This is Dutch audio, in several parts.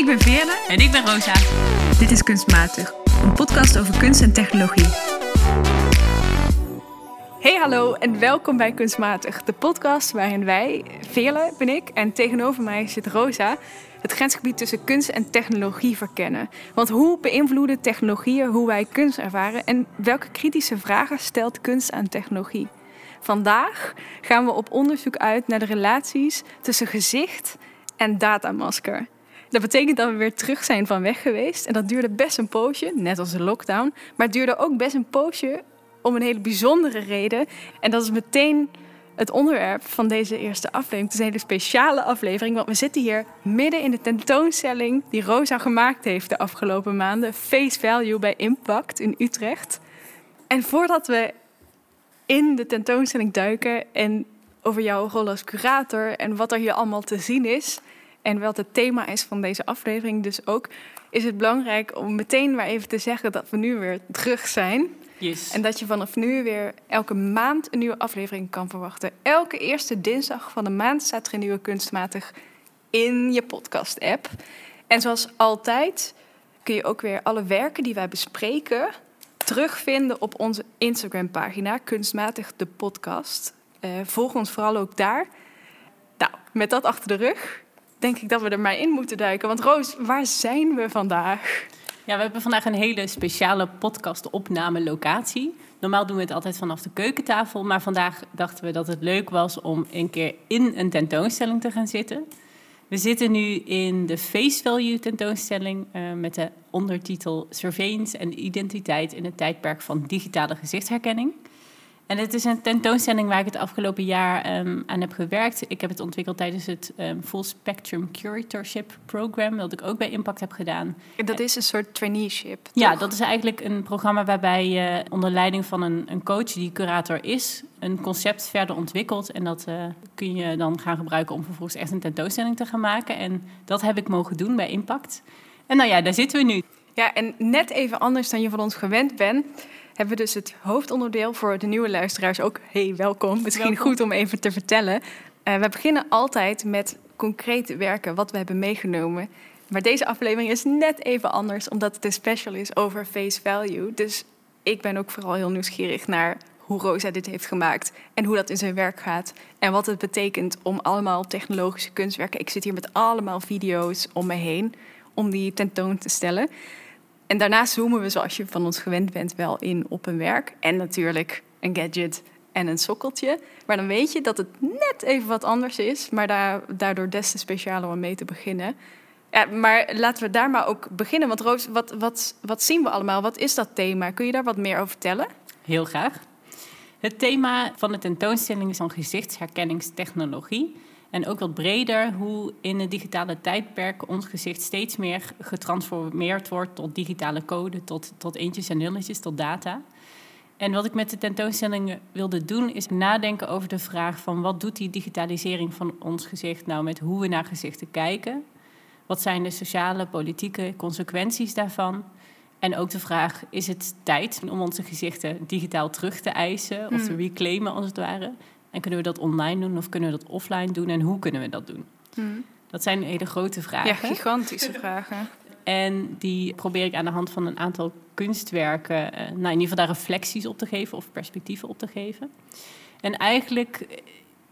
Ik ben Veerle. En ik ben Rosa. Dit is Kunstmatig, een podcast over kunst en technologie. Hey hallo en welkom bij Kunstmatig, de podcast waarin wij, Veerle ben ik en tegenover mij zit Rosa, het grensgebied tussen kunst en technologie verkennen. Want hoe beïnvloeden technologieën hoe wij kunst ervaren en welke kritische vragen stelt kunst aan technologie? Vandaag gaan we op onderzoek uit naar de relaties tussen gezicht en datamasker. Dat betekent dat we weer terug zijn van weg geweest. En dat duurde best een poosje, net als de lockdown. Maar het duurde ook best een poosje om een hele bijzondere reden. En dat is meteen het onderwerp van deze eerste aflevering. Het is een hele speciale aflevering, want we zitten hier midden in de tentoonstelling die Rosa gemaakt heeft de afgelopen maanden. Face Value bij Impact in Utrecht. En voordat we in de tentoonstelling duiken en over jouw rol als curator en wat er hier allemaal te zien is en wat het thema is van deze aflevering dus ook, is het belangrijk om meteen maar even te zeggen dat we nu weer terug zijn. Yes. En dat je vanaf nu weer elke maand een nieuwe aflevering kan verwachten. Elke eerste dinsdag van de maand staat er een nieuwe kunstmatig in je podcast-app. En zoals altijd kun je ook weer alle werken die wij bespreken terugvinden op onze Instagram-pagina, Kunstmatig de Podcast. Uh, volg ons vooral ook daar. Nou, met dat achter de rug, denk ik dat we er maar in moeten duiken. Want Roos, waar zijn we vandaag? Ja, we hebben vandaag een hele speciale podcast-opname locatie. Normaal doen we het altijd vanaf de keukentafel, maar vandaag dachten we dat het leuk was om een keer in een tentoonstelling te gaan zitten. We zitten nu in de Face Value tentoonstelling uh, met de ondertitel Surveillance en identiteit in het tijdperk van digitale gezichtsherkenning. En het is een tentoonstelling waar ik het afgelopen jaar um, aan heb gewerkt. Ik heb het ontwikkeld tijdens het um, Full Spectrum Curatorship Program, dat ik ook bij Impact heb gedaan. Dat is een soort traineeship. Toch? Ja, dat is eigenlijk een programma waarbij je onder leiding van een, een coach die curator is, een concept verder ontwikkelt. En dat uh, kun je dan gaan gebruiken om vervolgens echt een tentoonstelling te gaan maken. En dat heb ik mogen doen bij Impact. En nou ja, daar zitten we nu. Ja, en net even anders dan je van ons gewend bent hebben we dus het hoofdonderdeel voor de nieuwe luisteraars ook. Hey, welkom. Misschien welkom. goed om even te vertellen. Uh, we beginnen altijd met concrete werken, wat we hebben meegenomen. Maar deze aflevering is net even anders, omdat het een special is over face value. Dus ik ben ook vooral heel nieuwsgierig naar hoe Rosa dit heeft gemaakt en hoe dat in zijn werk gaat. En wat het betekent om allemaal technologische kunstwerken. Ik zit hier met allemaal video's om me heen om die tentoon te stellen. En daarna zoomen we, zoals je van ons gewend bent, wel in op een werk. En natuurlijk een gadget en een sokkeltje. Maar dan weet je dat het net even wat anders is. Maar daar, daardoor des te specialer om mee te beginnen. Ja, maar laten we daar maar ook beginnen. Want Roos, wat, wat, wat zien we allemaal? Wat is dat thema? Kun je daar wat meer over vertellen? Heel graag. Het thema van de tentoonstelling is dan gezichtsherkenningstechnologie. En ook wat breder hoe in het digitale tijdperk ons gezicht steeds meer getransformeerd wordt tot digitale code, tot, tot eentjes en nulletjes, tot data. En wat ik met de tentoonstelling wilde doen, is nadenken over de vraag van wat doet die digitalisering van ons gezicht nou met hoe we naar gezichten kijken? Wat zijn de sociale, politieke consequenties daarvan? En ook de vraag, is het tijd om onze gezichten digitaal terug te eisen of te reclaimen als het ware? En kunnen we dat online doen of kunnen we dat offline doen en hoe kunnen we dat doen? Hmm. Dat zijn hele grote vragen. Ja, gigantische vragen. En die probeer ik aan de hand van een aantal kunstwerken, nou in ieder geval daar reflecties op te geven of perspectieven op te geven. En eigenlijk eh,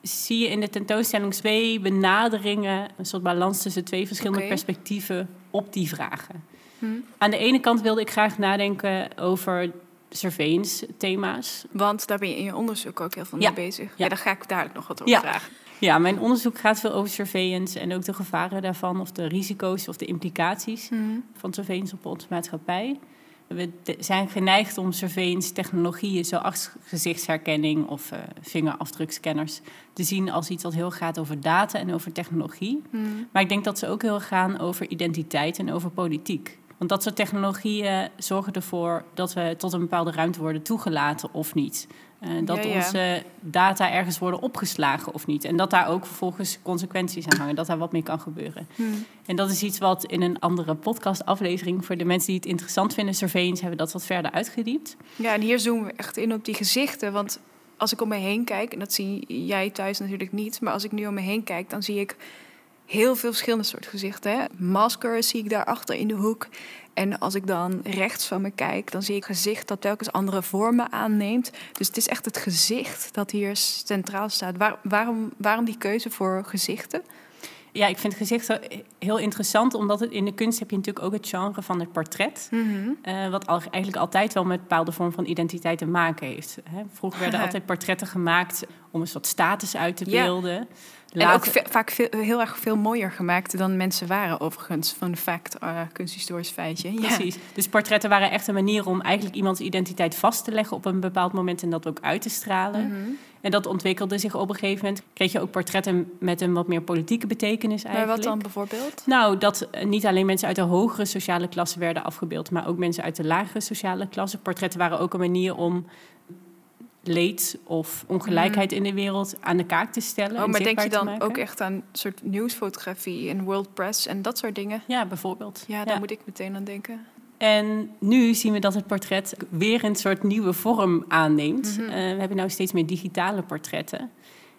zie je in de tentoonstelling twee benaderingen, een soort balans tussen twee verschillende okay. perspectieven op die vragen. Hmm. Aan de ene kant wilde ik graag nadenken over surveillance-thema's. Want daar ben je in je onderzoek ook heel veel mee bezig. Ja. daar ga ik dadelijk nog wat over ja. vragen. Ja, mijn onderzoek gaat veel over surveillance en ook de gevaren daarvan, of de risico's of de implicaties mm. van surveillance op onze maatschappij. We zijn geneigd om surveillance-technologieën zoals gezichtsherkenning of uh, vingerafdrukscanners te zien als iets wat heel gaat over data en over technologie. Mm. Maar ik denk dat ze ook heel gaan over identiteit en over politiek. Want dat soort technologieën zorgen ervoor dat we tot een bepaalde ruimte worden toegelaten of niet. Uh, dat ja, ja. onze data ergens worden opgeslagen of niet. En dat daar ook vervolgens consequenties aan hangen. Dat daar wat mee kan gebeuren. Hmm. En dat is iets wat in een andere podcastaflevering... voor de mensen die het interessant vinden, surveillance... hebben dat wat verder uitgediept. Ja, en hier zoomen we echt in op die gezichten. Want als ik om me heen kijk... en dat zie jij thuis natuurlijk niet... maar als ik nu om me heen kijk, dan zie ik heel veel verschillende soorten gezichten. Hè? Masker zie ik daarachter in de hoek. En als ik dan rechts van me kijk, dan zie ik gezicht dat telkens andere vormen aanneemt. Dus het is echt het gezicht dat hier centraal staat. waarom, waarom die keuze voor gezichten? Ja, ik vind gezicht heel interessant, omdat het in de kunst heb je natuurlijk ook het genre van het portret. Mm wat eigenlijk altijd wel met een bepaalde vorm van identiteit te maken heeft. Vroeger werden altijd portretten gemaakt om een soort status uit te beelden. En ook vaak veel, heel erg veel mooier gemaakt dan mensen waren, overigens. Van fact, uh, kunsthistorisch feitje. Precies. Dus portretten waren echt een manier om eigenlijk iemands identiteit vast te leggen op een bepaald moment en dat ook uit te stralen. Mhm. En dat ontwikkelde zich op een gegeven moment. Kreeg je ook portretten met een wat meer politieke betekenis eigenlijk. Maar wat dan bijvoorbeeld? Nou, dat eh, niet alleen mensen uit de hogere sociale klasse werden afgebeeld, maar ook mensen uit de lagere sociale klasse. Portretten waren ook een manier om leed of ongelijkheid in de wereld aan de kaak te stellen. Oh, maar denk je dan ook echt aan soort nieuwsfotografie en world press en dat soort dingen? Ja, bijvoorbeeld. Ja, daar moet ik meteen aan denken. En nu zien we dat het portret weer een soort nieuwe vorm aanneemt. Mhm. Eh, we hebben nu steeds meer digitale portretten.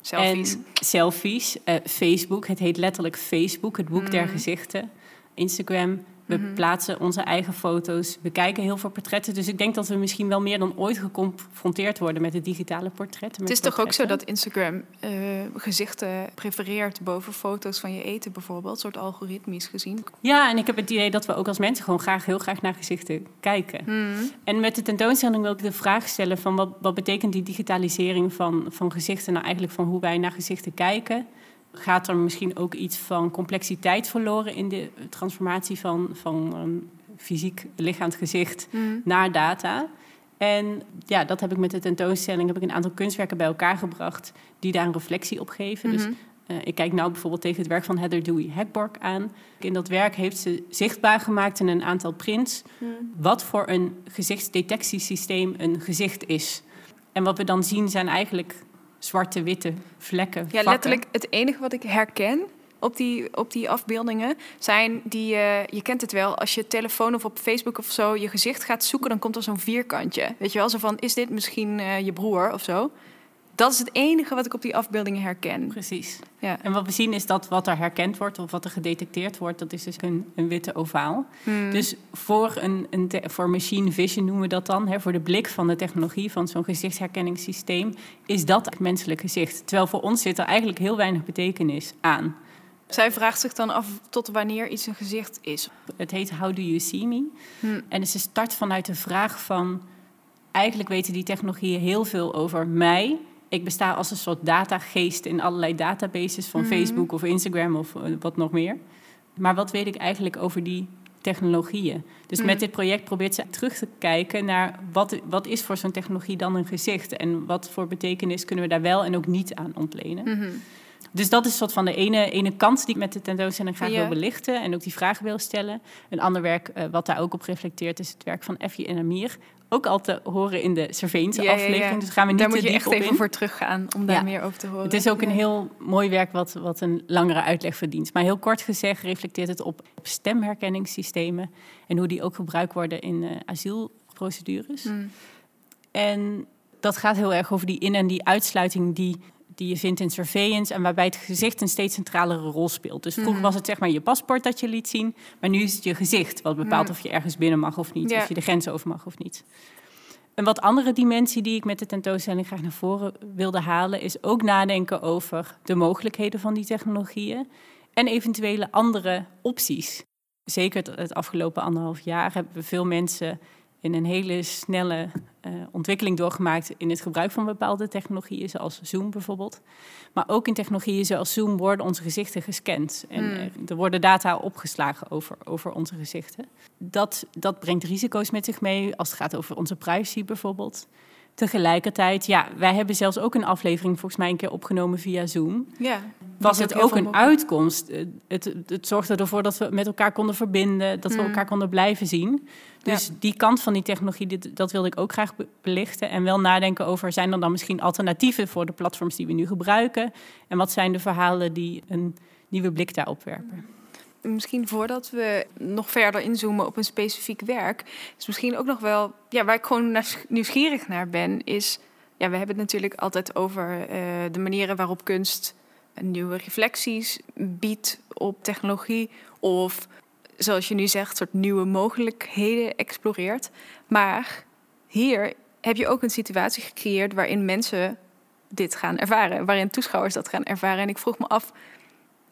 Selfies. En selfies. Uh, Facebook, het heet letterlijk Facebook, het boek der mhm. gezichten. Instagram, we mhm. plaatsen onze eigen foto's. We kijken heel veel portretten. Dus ik denk dat we misschien wel meer dan ooit geconfronteerd worden met het digitale portret. Het is toch ook zo dat Instagram uh, gezichten prefereert boven foto's van je eten bijvoorbeeld, een soort algoritmisch gezien. Ja, en ik heb het idee dat we ook als mensen gewoon graag heel graag naar gezichten kijken. Mhm. En met de tentoonstelling wil ik de vraag stellen van wat, wat betekent die digitalisering van, van gezichten nou eigenlijk van hoe wij naar gezichten kijken? Gaat er misschien ook iets van complexiteit verloren in de transformatie van, van um, fysiek lichaamd gezicht mm. naar data. En ja, dat heb ik met de tentoonstelling, heb ik een aantal kunstwerken bij elkaar gebracht die daar een reflectie op geven. Dus mhm. uh, ik kijk nou bijvoorbeeld tegen het werk van Heather Dewey Hackborg aan. In dat werk heeft ze zichtbaar gemaakt in een aantal prints mm. wat voor een gezichtsdetectiesysteem een gezicht is. En wat we dan zien zijn eigenlijk zwarte, witte vlekken. Ja, letterlijk het enige wat ik herken op die, op die afbeeldingen zijn die, uh, je kent het wel, als je telefoon of op Facebook of zo je gezicht gaat zoeken, dan komt er zo'n vierkantje. Weet je wel, zo van, is dit misschien uh, je broer of zo? Dat is het enige wat ik op die afbeeldingen herken. Precies. Ja. En wat we zien is dat wat er herkend wordt of wat er gedetecteerd wordt, dat is dus een, een witte ovaal. Hmm. Dus voor, een, een voor machine vision noemen we dat dan, hè, voor de blik van de technologie van zo'n gezichtsherkenningssysteem, is dat het menselijk gezicht. Terwijl voor ons zit er eigenlijk heel weinig betekenis aan. Zij vraagt zich dan af tot wanneer iets een gezicht is. Het heet How Do You See Me? Hmm. En ze start vanuit de vraag van... eigenlijk weten die technologieën heel veel over mij ik besta als een soort datageest in allerlei databases van mhm. Facebook of Instagram of eh, wat nog meer. Maar wat weet ik eigenlijk over die technologieën? Dus met mhm. dit project probeert ze terug te kijken naar wat, wat is voor zo'n technologie dan een gezicht en wat voor betekenis kunnen we daar wel en ook niet aan ontlenen. Mm dus dat is soort van de ene, ene kant die ik met de tentoonstelling graag wil belichten en ook die vragen wil stellen. Een ander werk uh, wat daar ook op reflecteert is het werk van Effie en Amir. Ook al te horen in de Surveillance ja, aflevering. Dus gaan we niet daar moet je echt even in. voor teruggaan om daar meer over te horen. Het is ook een heel mooi werk wat, wat een langere uitleg verdient. Maar heel kort gezegd reflecteert het op, op stemherkenningssystemen en hoe die ook gebruikt worden in uh, asielprocedures. Mm. En dat gaat heel erg over die in- en die uitsluiting die die je vindt in surveillance en waarbij het gezicht een steeds centralere rol speelt. Dus vroeger mhm. was het zeg maar je paspoort dat je liet zien, maar nu is het je gezicht wat bepaalt of je ergens binnen mag of niet, of je de grens over mag of niet. Een wat andere dimensie die ik met de tentoonstelling graag naar voren wilde halen, is ook nadenken over de mogelijkheden van die technologieën en eventuele andere opties. Zeker het afgelopen anderhalf jaar hebben we veel mensen in een hele snelle uh, ontwikkeling doorgemaakt in het gebruik van bepaalde technologieën, zoals Zoom bijvoorbeeld. Maar ook in technologieën zoals Zoom worden onze gezichten gescand. En hmm. er worden data opgeslagen over, over onze gezichten. Dat, dat brengt risico's met zich mee als het gaat over onze privacy bijvoorbeeld. Tegelijkertijd, ja, wij hebben zelfs ook een aflevering volgens mij een keer opgenomen via Zoom. Ja, was het ook een uitkomst. Het, het, zorgde ervoor dat we met elkaar konden verbinden, dat we mm. elkaar konden blijven zien. Dus die kant van die technologie, dat wilde ik ook graag belichten. En wel nadenken over, zijn er dan misschien alternatieven voor de platforms die we nu gebruiken? En wat zijn de verhalen die een nieuwe blik daarop werpen? Misschien voordat we nog verder inzoomen op een specifiek werk, is misschien ook nog wel, ja, waar ik gewoon nieuwsgierig naar ben, is, ja, we hebben het natuurlijk altijd over uh, de manieren waarop kunst nieuwe reflecties biedt op technologie of zoals je nu zegt, soort nieuwe mogelijkheden exploreert. Maar hier heb je ook een situatie gecreëerd waarin mensen dit gaan ervaren, waarin toeschouwers dat gaan ervaren. En ik vroeg me af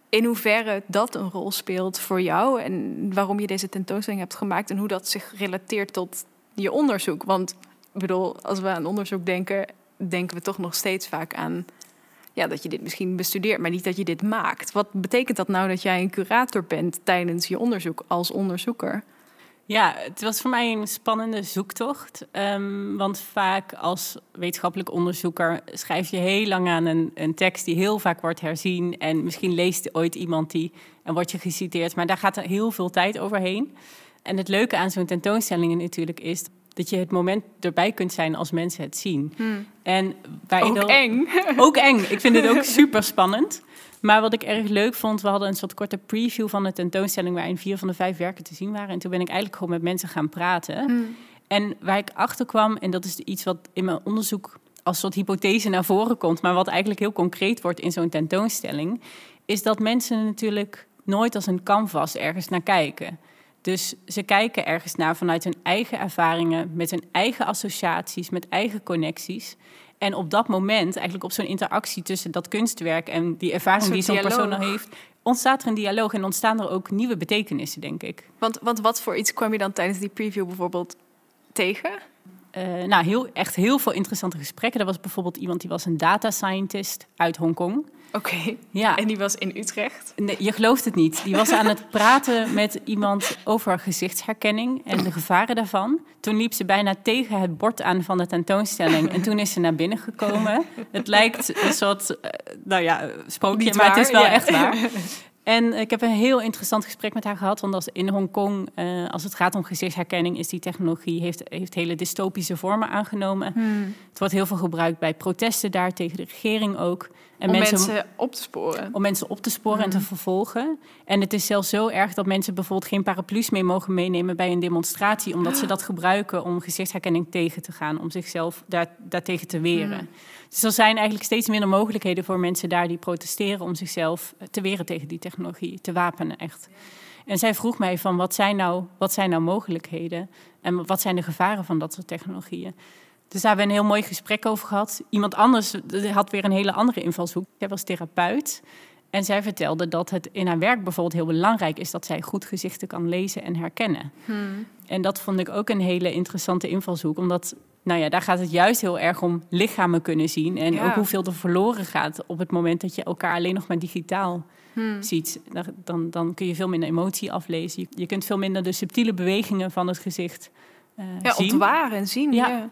in hoeverre dat een rol speelt voor jou en waarom je deze tentoonstelling hebt gemaakt en hoe dat zich relateert tot je onderzoek. Want bedoel, als we aan onderzoek denken, denken we toch nog steeds vaak aan ja, dat je dit misschien bestudeert, maar niet dat je dit maakt. Wat betekent dat nou dat jij een curator bent tijdens je onderzoek als onderzoeker? Ja, het was voor mij een spannende zoektocht. Um, want vaak als wetenschappelijk onderzoeker schrijf je heel lang aan een, een, tekst die heel vaak wordt herzien. En misschien leest ooit iemand die en wordt je geciteerd. Maar daar gaat er heel veel tijd overheen. En het leuke aan zo'n tentoonstelling natuurlijk is dat je het moment erbij kunt zijn als mensen het zien. Hmm. En ook eng. Ook eng. Ik vind het ook super spannend. Maar wat ik erg leuk vond, we hadden een soort korte preview van de tentoonstelling waarin vier van de vijf werken te zien waren. En toen ben ik eigenlijk gewoon met mensen gaan praten. Hmm. En waar ik achter kwam, en dat is iets wat in mijn onderzoek als soort hypothese naar voren komt, maar wat eigenlijk heel concreet wordt in zo'n tentoonstelling, is dat mensen natuurlijk nooit als een canvas ergens naar kijken. Dus ze kijken ergens naar vanuit hun eigen ervaringen, met hun eigen associaties, met eigen connecties. En op dat moment, eigenlijk op zo'n interactie tussen dat kunstwerk en die ervaring die zo'n persoon al heeft, ontstaat er een dialoog en ontstaan er ook nieuwe betekenissen, denk ik. Want, want wat voor iets kwam je dan tijdens die preview bijvoorbeeld tegen? Uh, nou, heel, echt heel veel interessante gesprekken. Er was bijvoorbeeld iemand die was een data scientist uit Hongkong. Oké. Ja. En die was in Utrecht? Nee, je gelooft het niet. Die was aan het praten met iemand over gezichtsherkenning en de gevaren daarvan. Toen liep ze bijna tegen het bord aan van de tentoonstelling. En toen is ze naar binnen gekomen. Het lijkt een soort, uh, nou ja, sprookje, maar het is wel echt waar. En ik heb een heel interessant gesprek met haar gehad. Want als in Hongkong, uh, als het gaat om gezichtsherkenning, is die technologie heeft, heeft hele dystopische vormen aangenomen. Hmm. Het wordt heel veel gebruikt bij protesten daar, tegen de regering ook. En om mensen, op te sporen. Om mensen op te sporen en te hmm. vervolgen. En het is zelfs zo erg dat mensen bijvoorbeeld geen paraplu's mee mogen meenemen bij een demonstratie. Omdat ze dat gebruiken om gezichtsherkenning tegen te gaan. Om zichzelf daar, daartegen te weren. Hmm. Dus er zijn eigenlijk steeds minder mogelijkheden voor mensen daar die protesteren om zichzelf te weren tegen die technologie, te wapenen echt. En zij vroeg mij van wat zijn nou, wat zijn nou mogelijkheden en wat zijn de gevaren van dat soort technologieën. Dus daar hebben we een heel mooi gesprek over gehad. Iemand anders had weer een hele andere invalshoek. Zij was therapeut. En zij vertelde dat het in haar werk bijvoorbeeld heel belangrijk is dat zij goed gezichten kan lezen en herkennen. Hmm. En dat vond ik ook een hele interessante invalshoek, omdat nou ja, daar gaat het juist heel erg om lichamen kunnen zien. En ook hoeveel er verloren gaat op het moment dat je elkaar alleen nog maar digitaal hmm. ziet. Dan, dan kun je veel minder emotie aflezen. Je, je kunt veel minder de subtiele bewegingen van het gezicht uh, ja, zien. ontwaren en zien. Ja. Ja,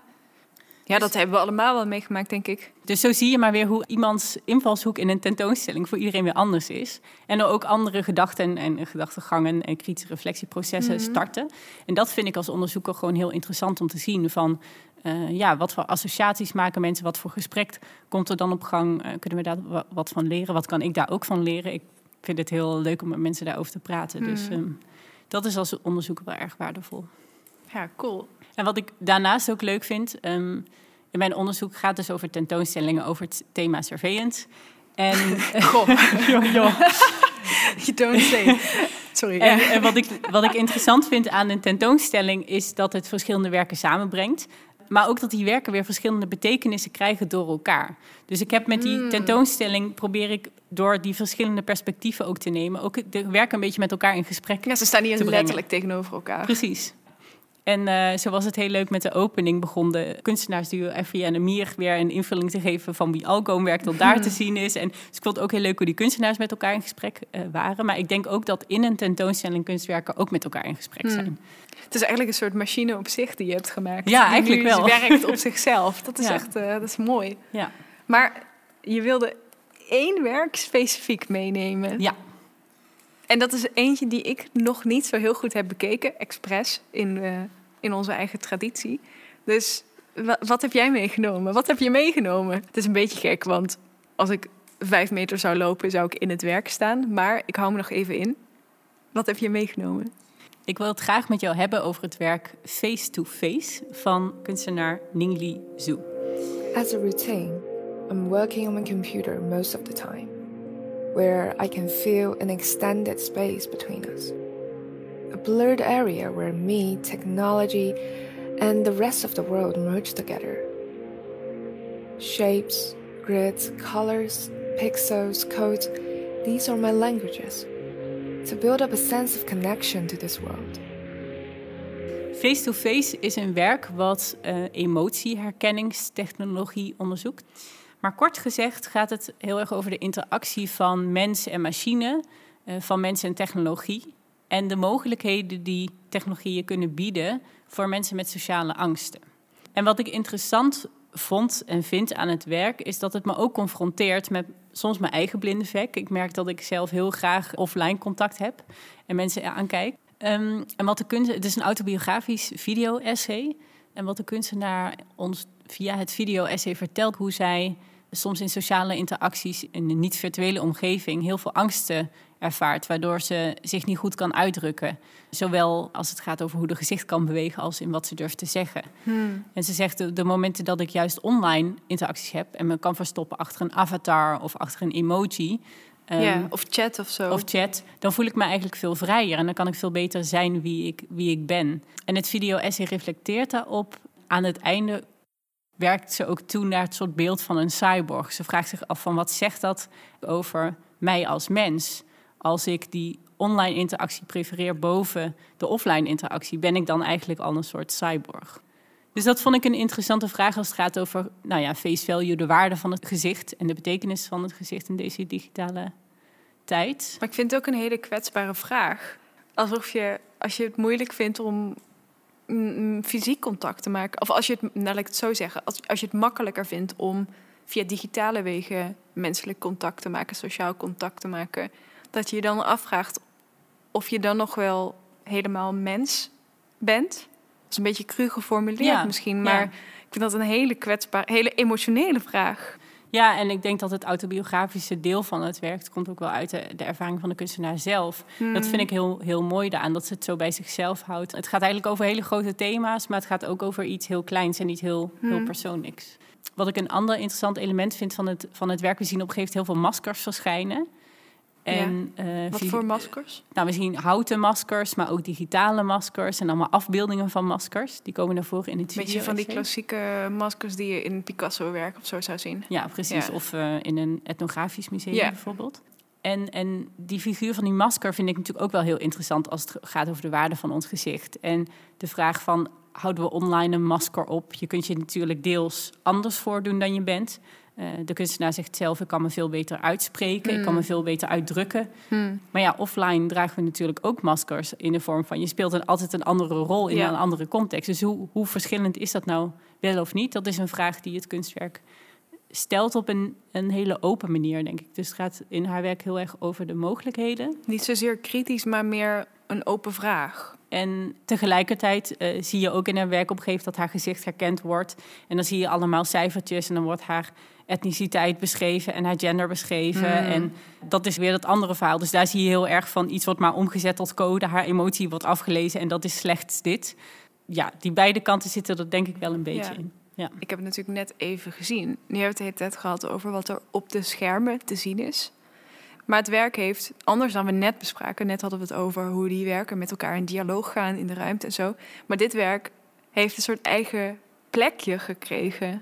dat hebben we allemaal wel meegemaakt, denk ik. Dus zo zie je maar weer hoe iemands invalshoek in een tentoonstelling voor iedereen weer anders is. En er ook andere gedachten en gedachtegangen en kritische reflectieprocessen mhm. starten. En dat vind ik als onderzoeker gewoon heel interessant om te zien. Van uh, ja, wat voor associaties maken mensen, wat voor gesprek komt er dan op gang? Uh, kunnen we daar wat van leren? Wat kan ik daar ook van leren? Ik vind het heel leuk om met mensen daarover te praten. Dus um, dat is als onderzoeker wel erg waardevol. Ja, cool. En wat ik daarnaast ook leuk vind, um, in mijn onderzoek gaat dus over tentoonstellingen over het thema surveillance. En, joh, joh. You don't say. Sorry. En, en, wat, ik, wat ik interessant vind aan een tentoonstelling is dat het verschillende werken samenbrengt. Maar ook dat die werken weer verschillende betekenissen krijgen door elkaar. Dus ik heb met die hmm. tentoonstelling probeer ik door die verschillende perspectieven ook te nemen, ook de werken een beetje met elkaar in gesprek. Ja, ze staan niet letterlijk tegenover elkaar. Precies. En uh, zo was het heel leuk met de opening. Begon de kunstenaarsduo Effie en Amir weer een invulling te geven van wie Algoom werkt, dat daar te zien is. En dus ik vond het ook heel leuk hoe die kunstenaars met elkaar in gesprek uh, waren. Maar ik denk ook dat in een tentoonstelling kunstwerken ook met elkaar in gesprek zijn. Hmm. Het is eigenlijk een soort machine op zich die je hebt gemaakt. Ja, eigenlijk wel. Het werkt op zichzelf. Dat is echt uh, dat is mooi. Ja. Maar je wilde één werk specifiek meenemen. Ja. En dat is eentje die ik nog niet zo heel goed heb bekeken, expres, in, uh, in onze eigen traditie. Dus wat heb jij meegenomen? Wat heb je meegenomen? Het is een beetje gek, want als ik vijf meter zou lopen, zou ik in het werk staan. Maar ik hou me nog even in. Wat heb je meegenomen? Ik wil het graag met jou hebben over het werk Face to Face van kunstenaar Ningli Zhu. As a routine, I'm working on my computer most of the time. Where I can feel an extended space between us. A blurred area where me, technology, and the rest of the world merge together. Shapes, grids, colors, pixels, codes, these are my languages. To build up a sense of connection to this world. Face-to-face is een werk wat uh, emotieherkenningstechnologie onderzoekt. Maar kort gezegd gaat het heel erg over de interactie van mens en machine, uh, van mens en technologie. En de mogelijkheden die technologieën kunnen bieden voor mensen met sociale angsten. En wat ik interessant vond en vind aan het werk, is dat het me ook confronteert met soms mijn eigen blinde vek. Ik merk dat ik zelf heel graag offline contact heb en mensen aankijk. Um, en wat de kunst, het is een autobiografisch video-essay. En wat de kunstenaar ons via het video-essay vertelt, hoe zij soms in sociale interacties in een niet-virtuele omgeving heel veel angsten ervaart, waardoor ze zich niet goed kan uitdrukken. Zowel als het gaat over hoe de gezicht kan bewegen, als in wat ze durft te zeggen. Hmm. En ze zegt, de, de, momenten dat ik juist online interacties heb en me kan verstoppen achter een avatar of achter een emoji. Um, of chat of zo. Of chat. Dan voel ik me eigenlijk veel vrijer en dan kan ik veel beter zijn wie ik, wie ik ben. En het video-essay reflecteert daarop. Aan het einde werkt ze ook toe naar het soort beeld van een cyborg. Ze vraagt zich af van wat zegt dat over mij als mens? Als ik die online interactie prefereer boven de offline interactie, ben ik dan eigenlijk al een soort cyborg? Dus dat vond ik een interessante vraag als het gaat over nou ja, face value, de waarde van het gezicht en de betekenis van het gezicht in deze digitale tijd. Maar ik vind het ook een hele kwetsbare vraag. Alsof je, als je het moeilijk vindt om fysiek contact te maken. Of als je het, nou, laat ik het zo zeggen, als, als je het makkelijker vindt om via digitale wegen menselijk contact te maken, sociaal contact te maken, dat je je dan afvraagt of je dan nog wel helemaal mens bent. Is een beetje cru geformuleerd misschien, maar ik vind dat een hele kwetsbare, hele emotionele vraag. Ja, en ik denk dat het autobiografische deel van het werk komt ook wel uit de, de ervaring van de kunstenaar zelf. Dat hmm. vind ik heel, heel mooi daaraan, dat ze het zo bij zichzelf houdt. Het gaat eigenlijk over hele grote thema's, maar het gaat ook over iets heel kleins en iets heel, heel hmm. persoonlijks. Wat ik een ander interessant element vind van het, van het werk, we zien op een gegeven moment heel veel maskers verschijnen. En, ja. uh, Wat voor maskers? Nou, we zien houten maskers, maar ook digitale maskers en allemaal afbeeldingen van maskers. Die komen naar voren in het video. Beetje van die klassieke maskers die je in Picasso-werk of zo zou zien. Ja, precies. Of uh, in een etnografisch museum bijvoorbeeld. En, en die figuur van die masker vind ik natuurlijk ook wel heel interessant als het gaat over de waarde van ons gezicht. En de vraag van, houden we online een masker op? Je kunt je natuurlijk deels anders voordoen dan je bent. Uh, de kunstenaar zegt zelf, ik kan me veel beter uitspreken, ik kan me hmm. veel beter uitdrukken. Hmm. Maar ja, offline dragen we natuurlijk ook maskers in de vorm van... je speelt een, altijd een andere rol in een andere context. Dus hoe, hoe verschillend is dat nou wel of niet? Dat is een vraag die het kunstwerk stelt op een, een hele open manier, denk ik. Dus het gaat in haar werk heel erg over de mogelijkheden. Niet zozeer kritisch, maar meer een open vraag. En tegelijkertijd uh, zie je ook in haar werk op een gegeven moment dat haar gezicht herkend wordt. En dan zie je allemaal cijfertjes en dan wordt haar etniciteit beschreven en haar gender beschreven. Hmm. En dat is weer dat andere verhaal. Dus daar zie je heel erg van iets wordt maar omgezet tot code. Haar emotie wordt afgelezen en dat is slechts dit. Ja, die beide kanten zitten er denk ik wel een beetje in. Ja. Ik heb het natuurlijk net even gezien. Nu hebben we het tijd gehad over wat er op de schermen te zien is. Maar het werk heeft, anders dan we net bespraken, net hadden we het over hoe die werken met elkaar in dialoog gaan in de ruimte en zo. Maar dit werk heeft een soort eigen plekje gekregen.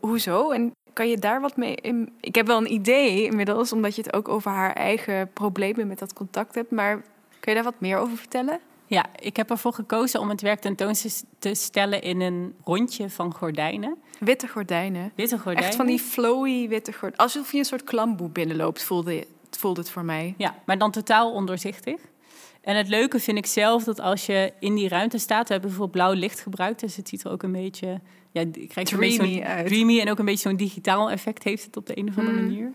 Hoezo? En kan je daar wat mee? In? Ik heb wel een idee inmiddels, omdat je het ook over haar eigen problemen met dat contact hebt. Maar kun je daar wat meer over vertellen? Ja, ik heb ervoor gekozen om het werk tentoon te stellen in een rondje van gordijnen. Witte gordijnen. Witte gordijnen. Echt van die flowy witte gordijnen. Alsof je een soort klamboe binnenloopt, voelde, voelde het voor mij. Ja, maar dan totaal ondoorzichtig. En het leuke vind ik zelf dat als je in die ruimte staat, we hebben bijvoorbeeld blauw licht gebruikt, dus het ziet er ook een beetje, ja, krijg dreamy uit. Dreamy en ook een beetje zo'n digitaal effect heeft het op de een of andere mm. manier.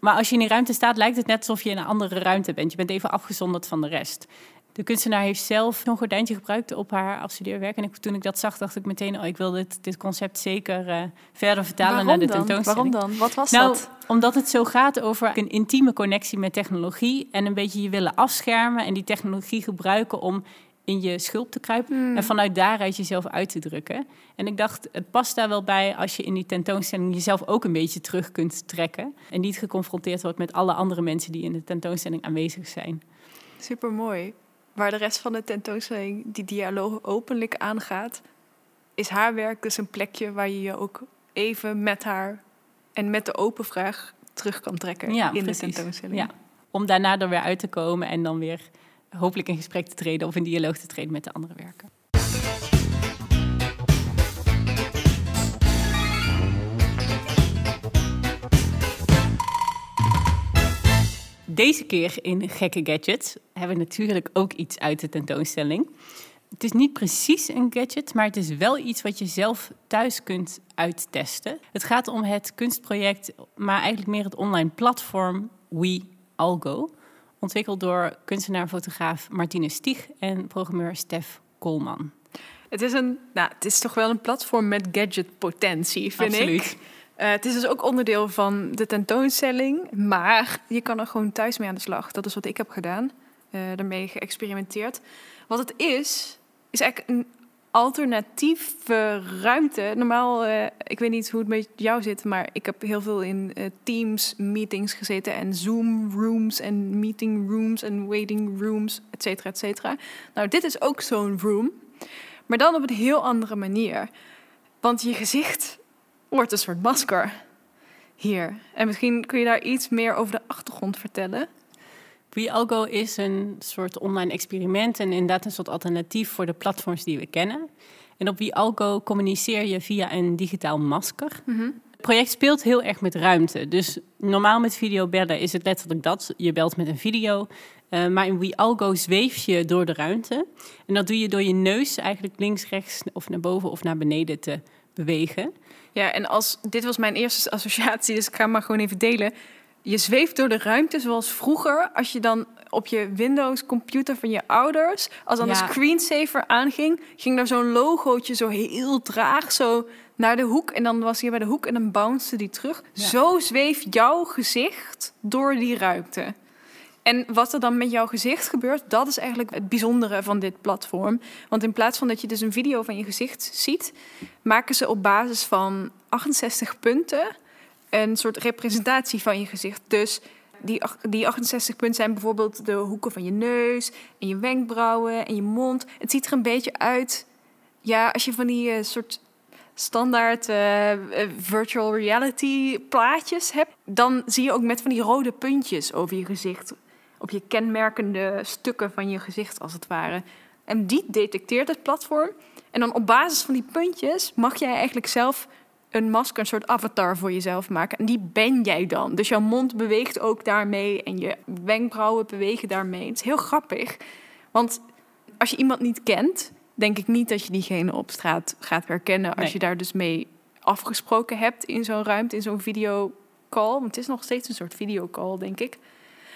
Maar als je in die ruimte staat, lijkt het net alsof je in een andere ruimte bent. Je bent even afgezonderd van de rest. De kunstenaar heeft zelf een gordijntje gebruikt op haar afstudeerwerk. En ik, toen ik dat zag, dacht ik meteen... oh, ik wil dit, dit concept zeker uh, verder vertalen naar de tentoonstelling. Waarom dan? Wat was nou, dat? Omdat het zo gaat over een intieme connectie met technologie... en een beetje je willen afschermen en die technologie gebruiken... om in je schulp te kruipen Hmm. en vanuit daaruit jezelf uit te drukken. En ik dacht, het past daar wel bij als je in die tentoonstelling jezelf ook een beetje terug kunt trekken en niet geconfronteerd wordt met alle andere mensen die in de tentoonstelling aanwezig zijn. Super mooi. Waar de rest van de tentoonstelling die dialoog openlijk aangaat, is haar werk dus een plekje waar je je ook even met haar en met de open vraag terug kan trekken Ja, in de tentoonstelling. Ja, om daarna er weer uit te komen en dan weer hopelijk in gesprek te treden of in dialoog te treden met de andere werken. Deze keer in Gekke Gadgets hebben we natuurlijk ook iets uit de tentoonstelling. Het is niet precies een gadget, maar het is wel iets wat je zelf thuis kunt uittesten. Het gaat om het kunstproject, maar eigenlijk meer het online platform We Algo. Ontwikkeld door kunstenaar en fotograaf Martine Stieg en programmeur Stef Koolman. Het is een, nou, het is toch wel een platform met gadgetpotentie, vind Absoluut. ik. Eh, het is dus ook onderdeel van de tentoonstelling, maar je kan er gewoon thuis mee aan de slag. Dat is wat ik heb gedaan, eh daarmee geëxperimenteerd. Wat het is, is eigenlijk een alternatieve ruimte. Normaal, eh, ik weet niet hoe het met jou zit, maar ik heb heel veel in eh, Teams meetings gezeten en Zoom rooms en meeting rooms en waiting rooms, et cetera, et cetera. Nou, dit is ook zo'n room, maar dan op een heel andere manier. Want je gezicht wordt een soort masker hier. En misschien kun je daar iets meer over de achtergrond vertellen. WeAlgo is een soort online experiment en inderdaad een soort alternatief voor de platforms die we kennen. En op WeAlgo communiceer je via een digitaal masker. Het project speelt heel erg met ruimte. Dus normaal met videobellen is het letterlijk dat. Je belt met een video. Eh, maar in WeAlgo zweef je door de ruimte. En dat doe je door je neus eigenlijk links, rechts of naar boven of naar beneden te bewegen. Ja, en als dit was mijn eerste associatie, dus ik ga hem maar gewoon even delen. Je zweeft door de ruimte zoals vroeger, als je dan op je Windows computer van je ouders, als dan Ja. de screensaver aanging, ging daar zo'n logootje zo heel traag zo naar de hoek en dan was hij bij de hoek en dan bounced die terug. Ja. Zo zweeft jouw gezicht door die ruimte. En wat er dan met jouw gezicht gebeurt, dat is eigenlijk het bijzondere van dit platform. Want in plaats van dat je dus een video van je gezicht ziet, maken ze op basis van 68 punten een soort representatie van je gezicht. Dus die, die 68 punten zijn bijvoorbeeld de hoeken van je neus en je wenkbrauwen en je mond. Het ziet er een beetje uit, ja, als je van die eh, soort standaard eh, eh, virtual reality plaatjes hebt, dan zie je ook met van die rode puntjes over je gezicht. Op je kenmerkende stukken van je gezicht, als het ware. En die detecteert het platform. En dan op basis van die puntjes mag jij eigenlijk zelf een masker, een soort avatar voor jezelf maken. En die ben jij dan. Dus jouw mond beweegt ook daarmee en je wenkbrauwen bewegen daarmee. Het is heel grappig. Want als je iemand niet kent, denk ik niet dat je diegene op straat gaat herkennen. Als Nee. je daar dus mee afgesproken hebt in zo'n ruimte, in zo'n videocall. Want het is nog steeds een soort videocall, denk ik.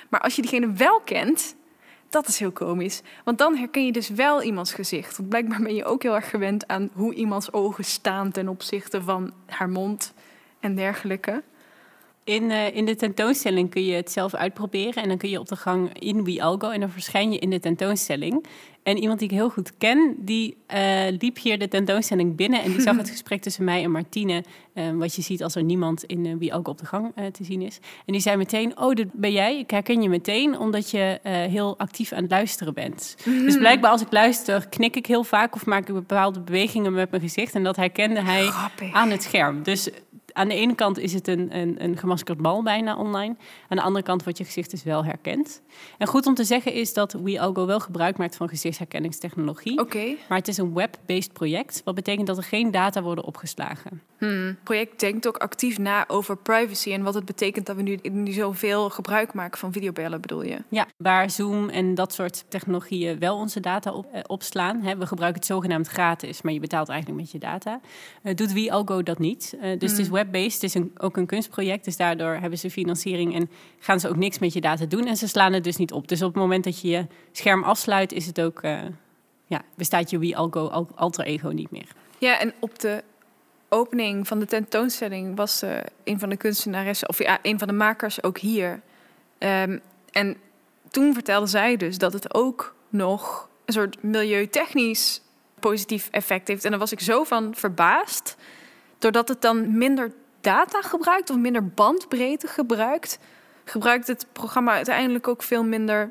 Maar als je diegene wel kent, dat is heel komisch. Want dan herken je dus wel iemands gezicht. Want blijkbaar ben je ook heel erg gewend aan hoe iemands ogen staan ten opzichte van haar mond en dergelijke. In, eh, in de tentoonstelling kun je het zelf uitproberen. En dan kun je op de gang in WeAlgo. En dan verschijn je in de tentoonstelling. En iemand die ik heel goed ken, die eh, liep hier de tentoonstelling binnen. En die zag het gesprek tussen mij en Martine. eh, wat je ziet als er niemand in uh, WeAlgo op de gang te zien is. En die zei meteen, oh, dat ben jij. Ik herken je meteen, omdat je heel actief aan het luisteren bent. Dus blijkbaar als ik luister, knik ik heel vaak... of maak ik bepaalde bewegingen met mijn gezicht. En dat herkende hij Grappig. aan het scherm. Dus aan de ene kant is het een, een, een gemaskerd bal bijna online. Aan de andere kant wordt je gezicht dus wel herkend. En goed om te zeggen is dat WeAlgo wel gebruik maakt van gezichtsherkenningstechnologie. Oké. Maar het is een web-based project. Wat betekent dat er geen data worden opgeslagen. Hmm. Het project denkt ook actief na over privacy en wat het betekent dat we nu, nu zoveel gebruik maken van videobellen, bedoel je? Ja, waar Zoom en dat soort technologieën wel onze data op, eh, opslaan. Hè, we gebruiken het zogenaamd gratis, maar je betaalt eigenlijk met je data. Eh, doet WeAlgo dat niet. Eh, dus het is web-based, is ook een kunstproject. Dus daardoor hebben ze financiering en gaan ze ook niks met je data doen. En ze slaan het dus niet op. Dus op het moment dat je je scherm afsluit, is het ook, eh, ja, bestaat je WeAlgo al- alter ego niet meer. Ja, en op de opening van de tentoonstelling was eh, een van de kunstenaressen, of ja, een van de makers ook hier. Ehm, en toen vertelde zij dus dat het ook nog een soort milieutechnisch positief effect heeft. En daar was ik zo van verbaasd. Doordat het dan minder data gebruikt of minder bandbreedte gebruikt, gebruikt het programma uiteindelijk ook veel minder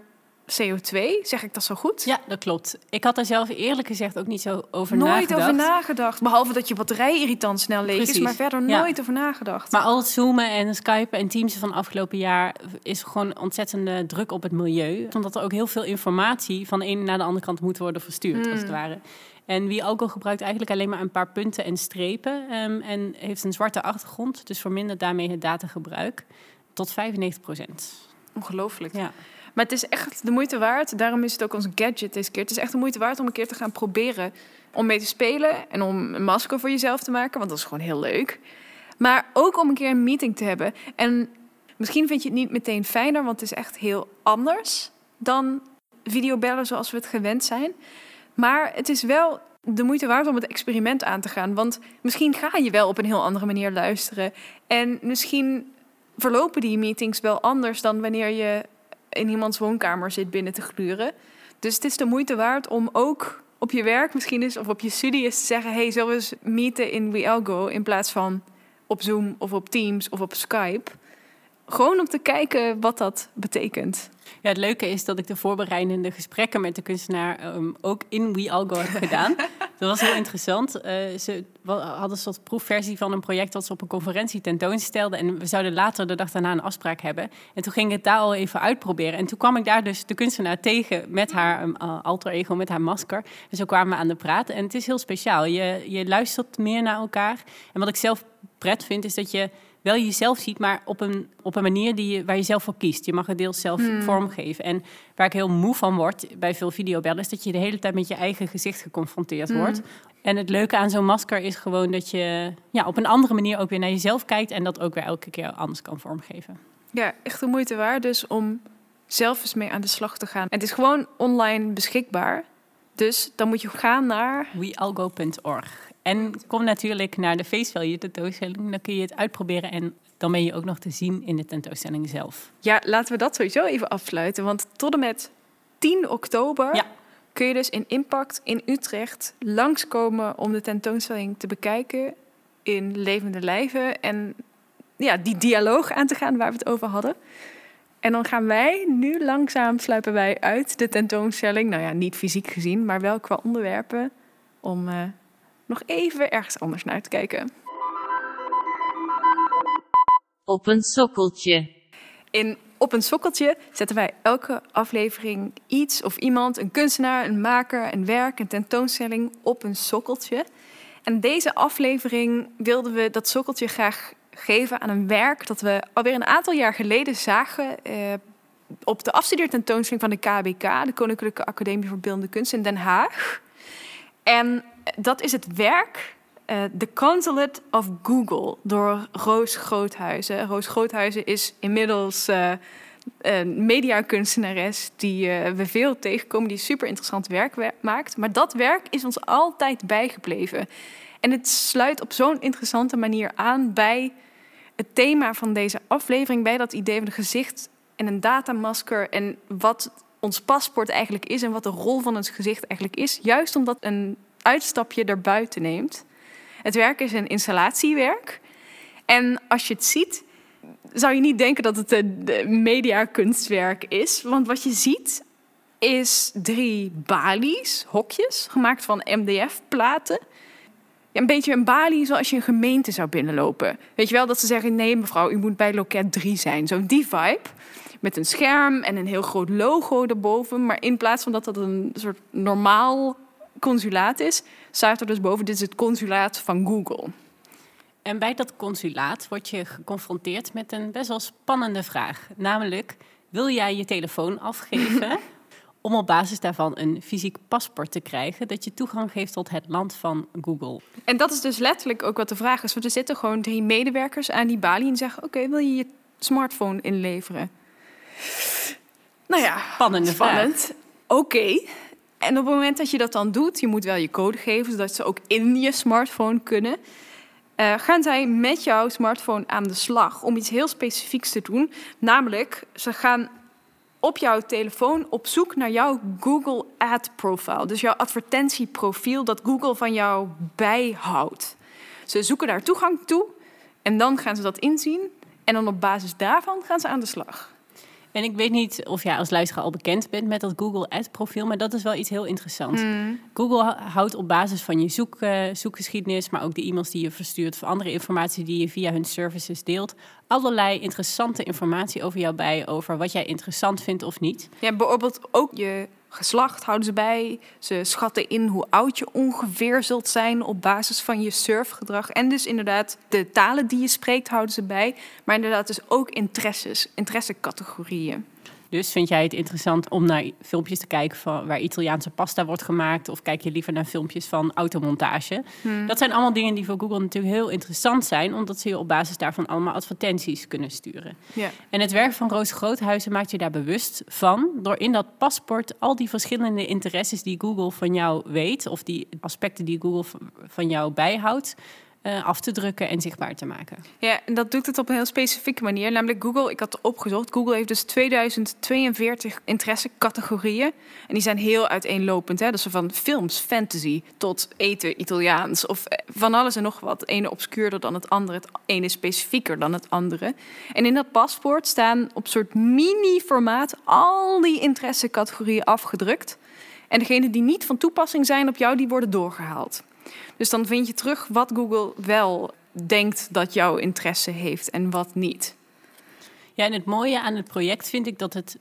CO2. Zeg ik dat zo goed? Ja, dat klopt. Ik had daar zelf eerlijk gezegd ook niet zo over nooit nagedacht. over nagedacht. Behalve dat je batterij irritant snel leeg is, maar verder Ja. nooit over nagedacht. Maar al het zoomen en skypen en teams van afgelopen jaar is gewoon ontzettende druk op het milieu. Omdat er ook heel veel informatie van de ene naar de andere kant moet worden verstuurd, als het ware. En wie alcohol gebruikt eigenlijk alleen maar een paar punten en strepen. ehm, en heeft een zwarte achtergrond, dus vermindert daarmee het datagebruik tot 95 procent. Ongelooflijk. Ja. Maar het is echt de moeite waard. Daarom is het ook ons gadget deze keer. Het is echt de moeite waard om een keer te gaan proberen om mee te spelen en om een masker voor jezelf te maken, want dat is gewoon heel leuk. Maar ook om een keer een meeting te hebben. En misschien vind je het niet meteen fijner, want het is echt heel anders dan videobellen zoals we het gewend zijn. Maar het is wel de moeite waard om het experiment aan te gaan. Want misschien ga je wel op een heel andere manier luisteren. En misschien verlopen die meetings wel anders dan wanneer je in iemands woonkamer zit binnen te gluren. Dus het is de moeite waard om ook op je werk misschien eens of op je studie eens te zeggen: hey, zullen we eens meeten in WeAlgo in plaats van op Zoom of op Teams of op Skype? Gewoon om te kijken wat dat betekent. Ja, het leuke is dat ik de voorbereidende gesprekken met de kunstenaar ehm, ook in WeAlgo heb gedaan. dat was heel interessant. Eh, ze hadden een soort proefversie van een project dat ze op een conferentie tentoonstelden. En we zouden later de dag daarna een afspraak hebben. En toen ging ik het daar al even uitproberen. En toen kwam ik daar dus de kunstenaar tegen met haar um, uh, alter ego, met haar masker. En zo kwamen we aan de praat. En het is heel speciaal. Je, je luistert meer naar elkaar. En wat ik zelf pret vind, is dat je wel jezelf ziet, maar op een, op een manier die je, waar je zelf voor kiest. Je mag het deels zelf vormgeven. En waar ik heel moe van word bij veel videobellen... is dat je de hele tijd met je eigen gezicht geconfronteerd wordt. En het leuke aan zo'n masker is gewoon dat je ja, op een andere manier ook weer naar jezelf kijkt... en dat ook weer elke keer anders kan vormgeven. Ja, echt de moeite waard dus om zelf eens mee aan de slag te gaan. En het is gewoon online beschikbaar. Dus dan moet je gaan naar wealgo.org. En kom natuurlijk naar de face value tentoonstelling. Dan kun je het uitproberen en dan ben je ook nog te zien in de tentoonstelling zelf. Ja, laten we dat sowieso even afsluiten. Want tot en met 10 oktober Ja. kun je dus in Impact in Utrecht langskomen om de tentoonstelling te bekijken in levende lijven. En ja, die dialoog aan te gaan waar we het over hadden. En dan gaan wij nu langzaam sluipen wij uit de tentoonstelling. Nou ja, niet fysiek gezien, maar wel qua onderwerpen. Om eh, nog even ergens anders naar te kijken. Op een sokkeltje. In Op een Sokkeltje zetten wij elke aflevering iets of iemand, een kunstenaar, een maker, een werk, een tentoonstelling op een sokkeltje. En deze aflevering wilden we dat sokkeltje graag geven aan een werk dat we alweer een aantal jaar geleden zagen eh, op de afstudeertentoonstelling van de KBK, de Koninklijke Academie voor Beeldende Kunst in Den Haag. En dat is het werk eh, The Consulate of Google door Roos Groothuizen. Roos Groothuizen is inmiddels eh, een mediakunstenares die eh, we veel tegenkomen, die super interessant werk we- maakt. Maar dat werk is ons altijd bijgebleven. En het sluit op zo'n interessante manier aan bij het thema van deze aflevering, bij dat idee van een gezicht en een datamasker en wat ons paspoort eigenlijk is en wat de rol van ons gezicht eigenlijk is. Juist omdat een uitstapje erbuiten neemt. Het werk is een installatiewerk. En als je het ziet, zou je niet denken dat het een mediakunstwerk is. Want wat je ziet is drie balies, hokjes, gemaakt van MDF-platen. Ja, een beetje een balie zoals je een gemeente zou binnenlopen. Weet je wel, dat ze zeggen, nee mevrouw, u moet bij loket 3 zijn. Zo die vibe. Met een scherm en een heel groot logo erboven. Maar in plaats van dat dat een soort normaal consulaat is... staat er dus boven, dit is het consulaat van Google. En bij dat consulaat word je geconfronteerd met een best wel spannende vraag. Namelijk, wil jij je telefoon afgeven om op basis daarvan een fysiek paspoort te krijgen... dat je toegang geeft tot het land van Google? En dat is dus letterlijk ook wat de vraag is. Want er zitten gewoon drie medewerkers aan die balie en zeggen... oké, wil je je smartphone inleveren? Nou ja, Spannende vraag. spannend. Oké. En op het moment dat je dat dan doet... je moet wel je code geven, zodat ze ook in je smartphone kunnen... eh, gaan zij met jouw smartphone aan de slag om iets heel specifieks te doen. Namelijk, ze gaan op jouw telefoon op zoek naar jouw Google Ad Profile. Dus jouw advertentieprofiel dat Google van jou bijhoudt. Ze zoeken daar toegang toe en dan gaan ze dat inzien. En dan op basis daarvan gaan ze aan de slag. En ik weet niet of jij als luisteraar al bekend bent met dat Google Ads profiel, maar dat is wel iets heel interessants. Google houdt op basis van je zoek, uh, zoekgeschiedenis, maar ook de e-mails die je verstuurt of andere informatie die je via hun services deelt, allerlei interessante informatie over jou bij, over wat jij interessant vindt of niet. Ja, bijvoorbeeld ook je geslacht houden ze bij. Ze schatten in hoe oud je ongeveer zult zijn op basis van je surfgedrag. En dus inderdaad de talen die je spreekt houden ze bij. Maar inderdaad dus ook interesses, interessecategorieën. Dus vind jij het interessant om naar filmpjes te kijken van waar Italiaanse pasta wordt gemaakt? Of kijk je liever naar filmpjes van automontage? Hmm. Dat zijn allemaal dingen die voor Google natuurlijk heel interessant zijn, omdat ze je op basis daarvan allemaal advertenties kunnen sturen. Ja. En het werk van Roos Groothuizen maakt je daar bewust van door in dat paspoort al die verschillende interesses die Google van jou weet, of die aspecten die Google van jou bijhoudt, uh, af te drukken en zichtbaar te maken. Ja, en dat doet het op een heel specifieke manier. Namelijk Google, ik had opgezocht, Google heeft dus 2042 interessecategorieën. En die zijn heel uiteenlopend. Hè? Dus van films, fantasy tot eten, Italiaans of eh, van alles en nog wat. Het ene obscuurder dan het andere, het ene specifieker dan het andere. En in dat paspoort staan op soort mini-formaat al die interessecategorieën afgedrukt. En degene die niet van toepassing zijn op jou, die worden doorgehaald. Dus dan vind je terug wat Google wel denkt dat jouw interesse heeft en wat niet. Ja, en het mooie aan het project vind ik dat het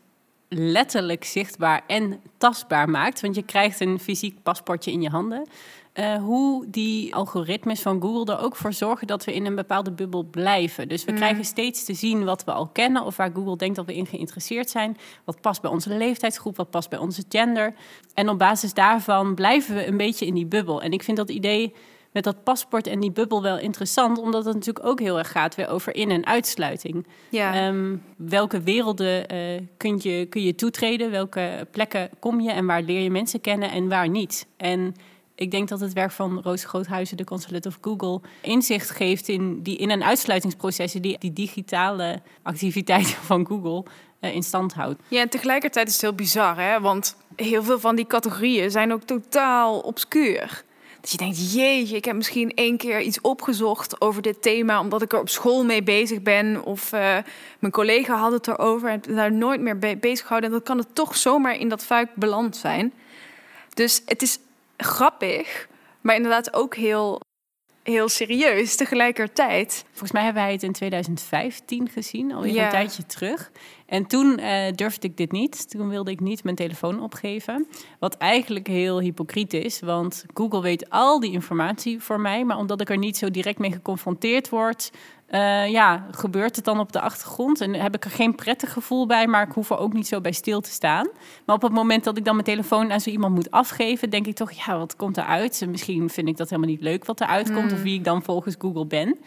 letterlijk zichtbaar en tastbaar maakt. Want je krijgt een fysiek paspoortje in je handen. Uh, hoe die algoritmes van Google er ook voor zorgen dat we in een bepaalde bubbel blijven. Dus we mm. krijgen steeds te zien wat we al kennen of waar Google denkt dat we in geïnteresseerd zijn. Wat past bij onze leeftijdsgroep, wat past bij onze gender. En op basis daarvan blijven we een beetje in die bubbel. En ik vind dat idee met dat paspoort en die bubbel wel interessant, omdat het natuurlijk ook heel erg gaat weer over in- en uitsluiting. Ja. Ehm, welke werelden uh, kun, je, kun je toetreden? Welke plekken kom je en waar leer je mensen kennen en waar niet? En ik denk dat het werk van Roos Groothuizen, de consulate of Google, inzicht geeft in die in- en uitsluitingsprocessen die die digitale activiteiten van Google uh, in stand houdt. Ja, en tegelijkertijd is het heel bizar, hè? Want heel veel van die categorieën zijn ook totaal obscuur. Dat je denkt, jeetje, ik heb misschien één keer iets opgezocht over dit thema, omdat ik er op school mee bezig ben. Of uh, mijn collega had het erover en daar nooit meer bezig gehouden. En dan kan het toch zomaar in dat vuik beland zijn. Dus het is grappig, maar inderdaad ook heel, heel serieus tegelijkertijd. Volgens mij hebben wij het in 2015 gezien, alweer ja. een tijdje terug. En toen uh, durfde ik dit niet. Toen wilde ik niet mijn telefoon opgeven. Wat eigenlijk heel hypocriet is, want Google weet al die informatie voor mij. Maar omdat ik er niet zo direct mee geconfronteerd word, uh, ja, gebeurt het dan op de achtergrond. En heb ik er geen prettig gevoel bij, maar ik hoef er ook niet zo bij stil te staan. Maar op het moment dat ik dan mijn telefoon aan zo iemand moet afgeven, denk ik toch, ja, wat komt eruit? Misschien vind ik dat helemaal niet leuk wat eruit komt, of hmm. wie ik dan volgens Google ben.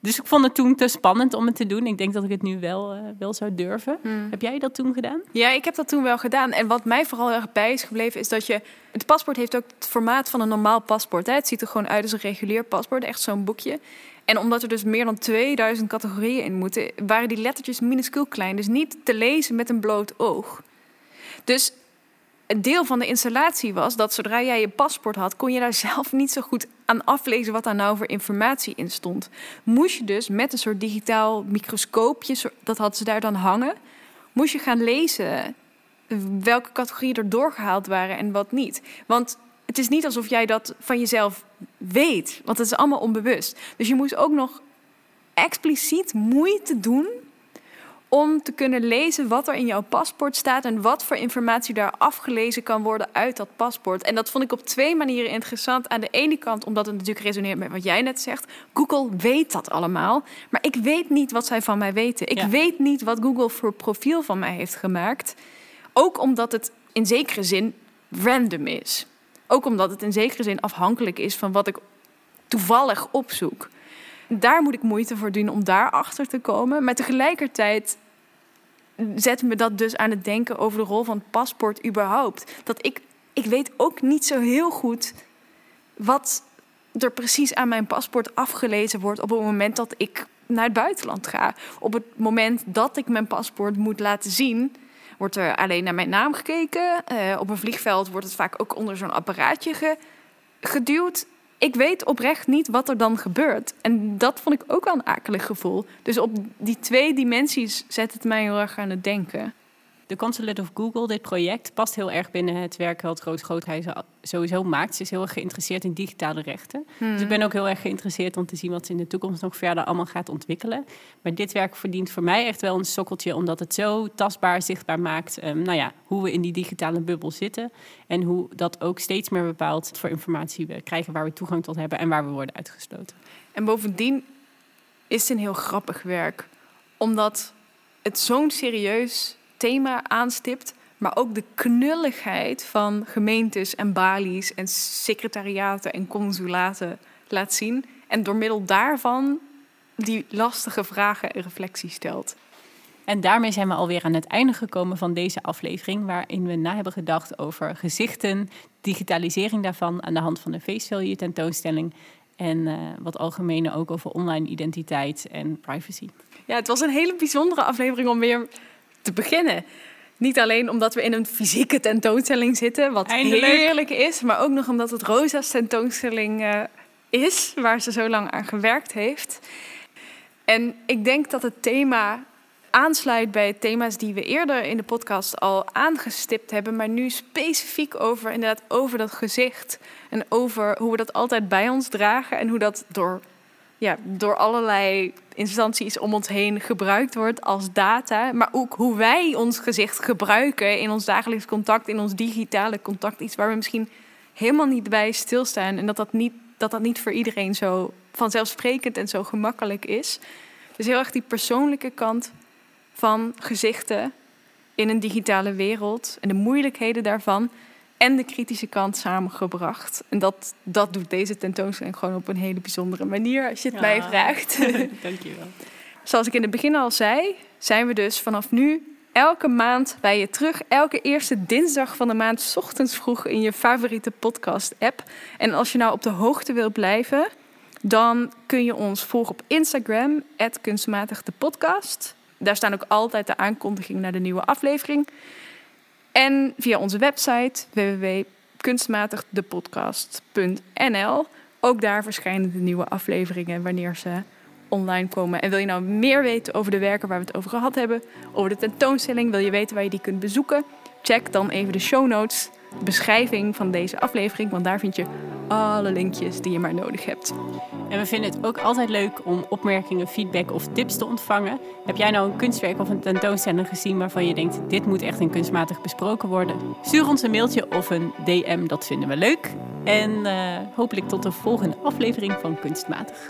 Dus ik vond het toen te spannend om het te doen. Ik denk dat ik het nu wel, uh, wel zou durven. Hmm. Heb jij dat toen gedaan? Ja, ik heb dat toen wel gedaan. En wat mij vooral erg bij is gebleven, is dat je. Het paspoort heeft ook het formaat van een normaal paspoort. Hè? Het ziet er gewoon uit als een regulier paspoort, echt zo'n boekje. En omdat er dus meer dan 2000 categorieën in moeten, waren die lettertjes minuscuul klein. Dus niet te lezen met een bloot oog. Dus een deel van de installatie was dat zodra jij je paspoort had, kon je daar zelf niet zo goed aan aflezen wat daar nou voor informatie in stond. Moest je dus met een soort digitaal microscoopje, dat hadden ze daar dan hangen, moest je gaan lezen welke categorieën er doorgehaald waren en wat niet. Want het is niet alsof jij dat van jezelf weet, want het is allemaal onbewust. Dus je moest ook nog expliciet moeite doen om te kunnen lezen wat er in jouw paspoort staat en wat voor informatie daar afgelezen kan worden uit dat paspoort. En dat vond ik op twee manieren interessant. Aan de ene kant omdat het natuurlijk resoneert met wat jij net zegt. Google weet dat allemaal, maar ik weet niet wat zij van mij weten. Ik weet niet wat Google voor profiel van mij heeft gemaakt. Ook omdat het in zekere zin random is. Ook omdat het in zekere zin afhankelijk is van wat ik toevallig opzoek. Daar moet ik moeite voor doen om daarachter te komen. Maar tegelijkertijd zet me dat dus aan het denken over de rol van het paspoort überhaupt. Dat ik, ik weet ook niet zo heel goed wat er precies aan mijn paspoort afgelezen wordt op het moment dat ik naar het buitenland ga. Op het moment dat ik mijn paspoort moet laten zien, wordt er alleen naar mijn naam gekeken. Eh, op een vliegveld wordt het vaak ook onder zo'n apparaatje ge- geduwd. Ik weet oprecht niet wat er dan gebeurt. En dat vond ik ook wel een akelig gevoel. Dus op die twee dimensies zet het mij heel erg aan het denken. De Consulate of Google, dit project, past heel erg binnen het werk wat Roos Groothuizen sowieso maakt. Ze is heel erg geïnteresseerd in digitale rechten. Dus ik ben ook heel erg geïnteresseerd om te zien wat ze in de toekomst nog verder allemaal gaat ontwikkelen. Maar dit werk verdient voor mij echt wel een sokkeltje, omdat het zo tastbaar, zichtbaar maakt um, nou ja, hoe we in die digitale bubbel zitten. En hoe dat ook steeds meer bepaalt wat voor informatie we krijgen, waar we toegang tot hebben en waar we worden uitgesloten. En bovendien is het een heel grappig werk, omdat het zo'n serieus thema aanstipt, maar ook de knulligheid van gemeentes en balies en secretariaten en consulaten laat zien. En door middel daarvan die lastige vragen en reflectie stelt. En daarmee zijn we alweer aan het einde gekomen van deze aflevering, waarin we na hebben gedacht over gezichten, digitalisering daarvan aan de hand van de face value tentoonstelling en uh, wat algemene ook over online identiteit en privacy. Ja, het was een hele bijzondere aflevering om weer te beginnen. Niet alleen omdat we in een fysieke tentoonstelling zitten, wat Eindelijk. heerlijk is, maar ook nog omdat het Rosa's tentoonstelling uh, is, waar ze zo lang aan gewerkt heeft. En ik denk dat het thema aansluit bij thema's die we eerder in de podcast al aangestipt hebben, maar nu specifiek over inderdaad over dat gezicht en over hoe we dat altijd bij ons dragen en hoe dat door, ja, door allerlei instanties om ons heen gebruikt wordt als data, maar ook hoe wij ons gezicht gebruiken in ons dagelijks contact, in ons digitale contact, iets waar we misschien helemaal niet bij stilstaan en dat dat niet, dat dat niet voor iedereen zo vanzelfsprekend en zo gemakkelijk is. Dus heel erg die persoonlijke kant van gezichten in een digitale wereld en de moeilijkheden daarvan en de kritische kant samengebracht. En dat, dat doet deze tentoonstelling gewoon op een hele bijzondere manier, als je het Ja. mij vraagt. Dankjewel. Zoals ik in het begin al zei, zijn we dus vanaf nu elke maand bij je terug. Elke eerste dinsdag van de maand, 's ochtends vroeg in je favoriete podcast-app. En als je nou op de hoogte wilt blijven, dan kun je ons volgen op Instagram, kunstmatig de podcast. Daar staan ook altijd de aankondigingen naar de nieuwe aflevering. En via onze website www.kunstmatigdepodcast.nl. Ook daar verschijnen de nieuwe afleveringen wanneer ze online komen. En wil je nou meer weten over de werken waar we het over gehad hebben, over de tentoonstelling, wil je weten waar je die kunt bezoeken? Check dan even de show notes, beschrijving van deze aflevering, want daar vind je alle linkjes die je maar nodig hebt. En we vinden het ook altijd leuk om opmerkingen, feedback of tips te ontvangen. Heb jij nou een kunstwerk of een tentoonstelling gezien waarvan je denkt: dit moet echt een kunstmatig besproken worden? Stuur ons een mailtje of een DM, dat vinden we leuk. En uh, hopelijk tot de volgende aflevering van Kunstmatig.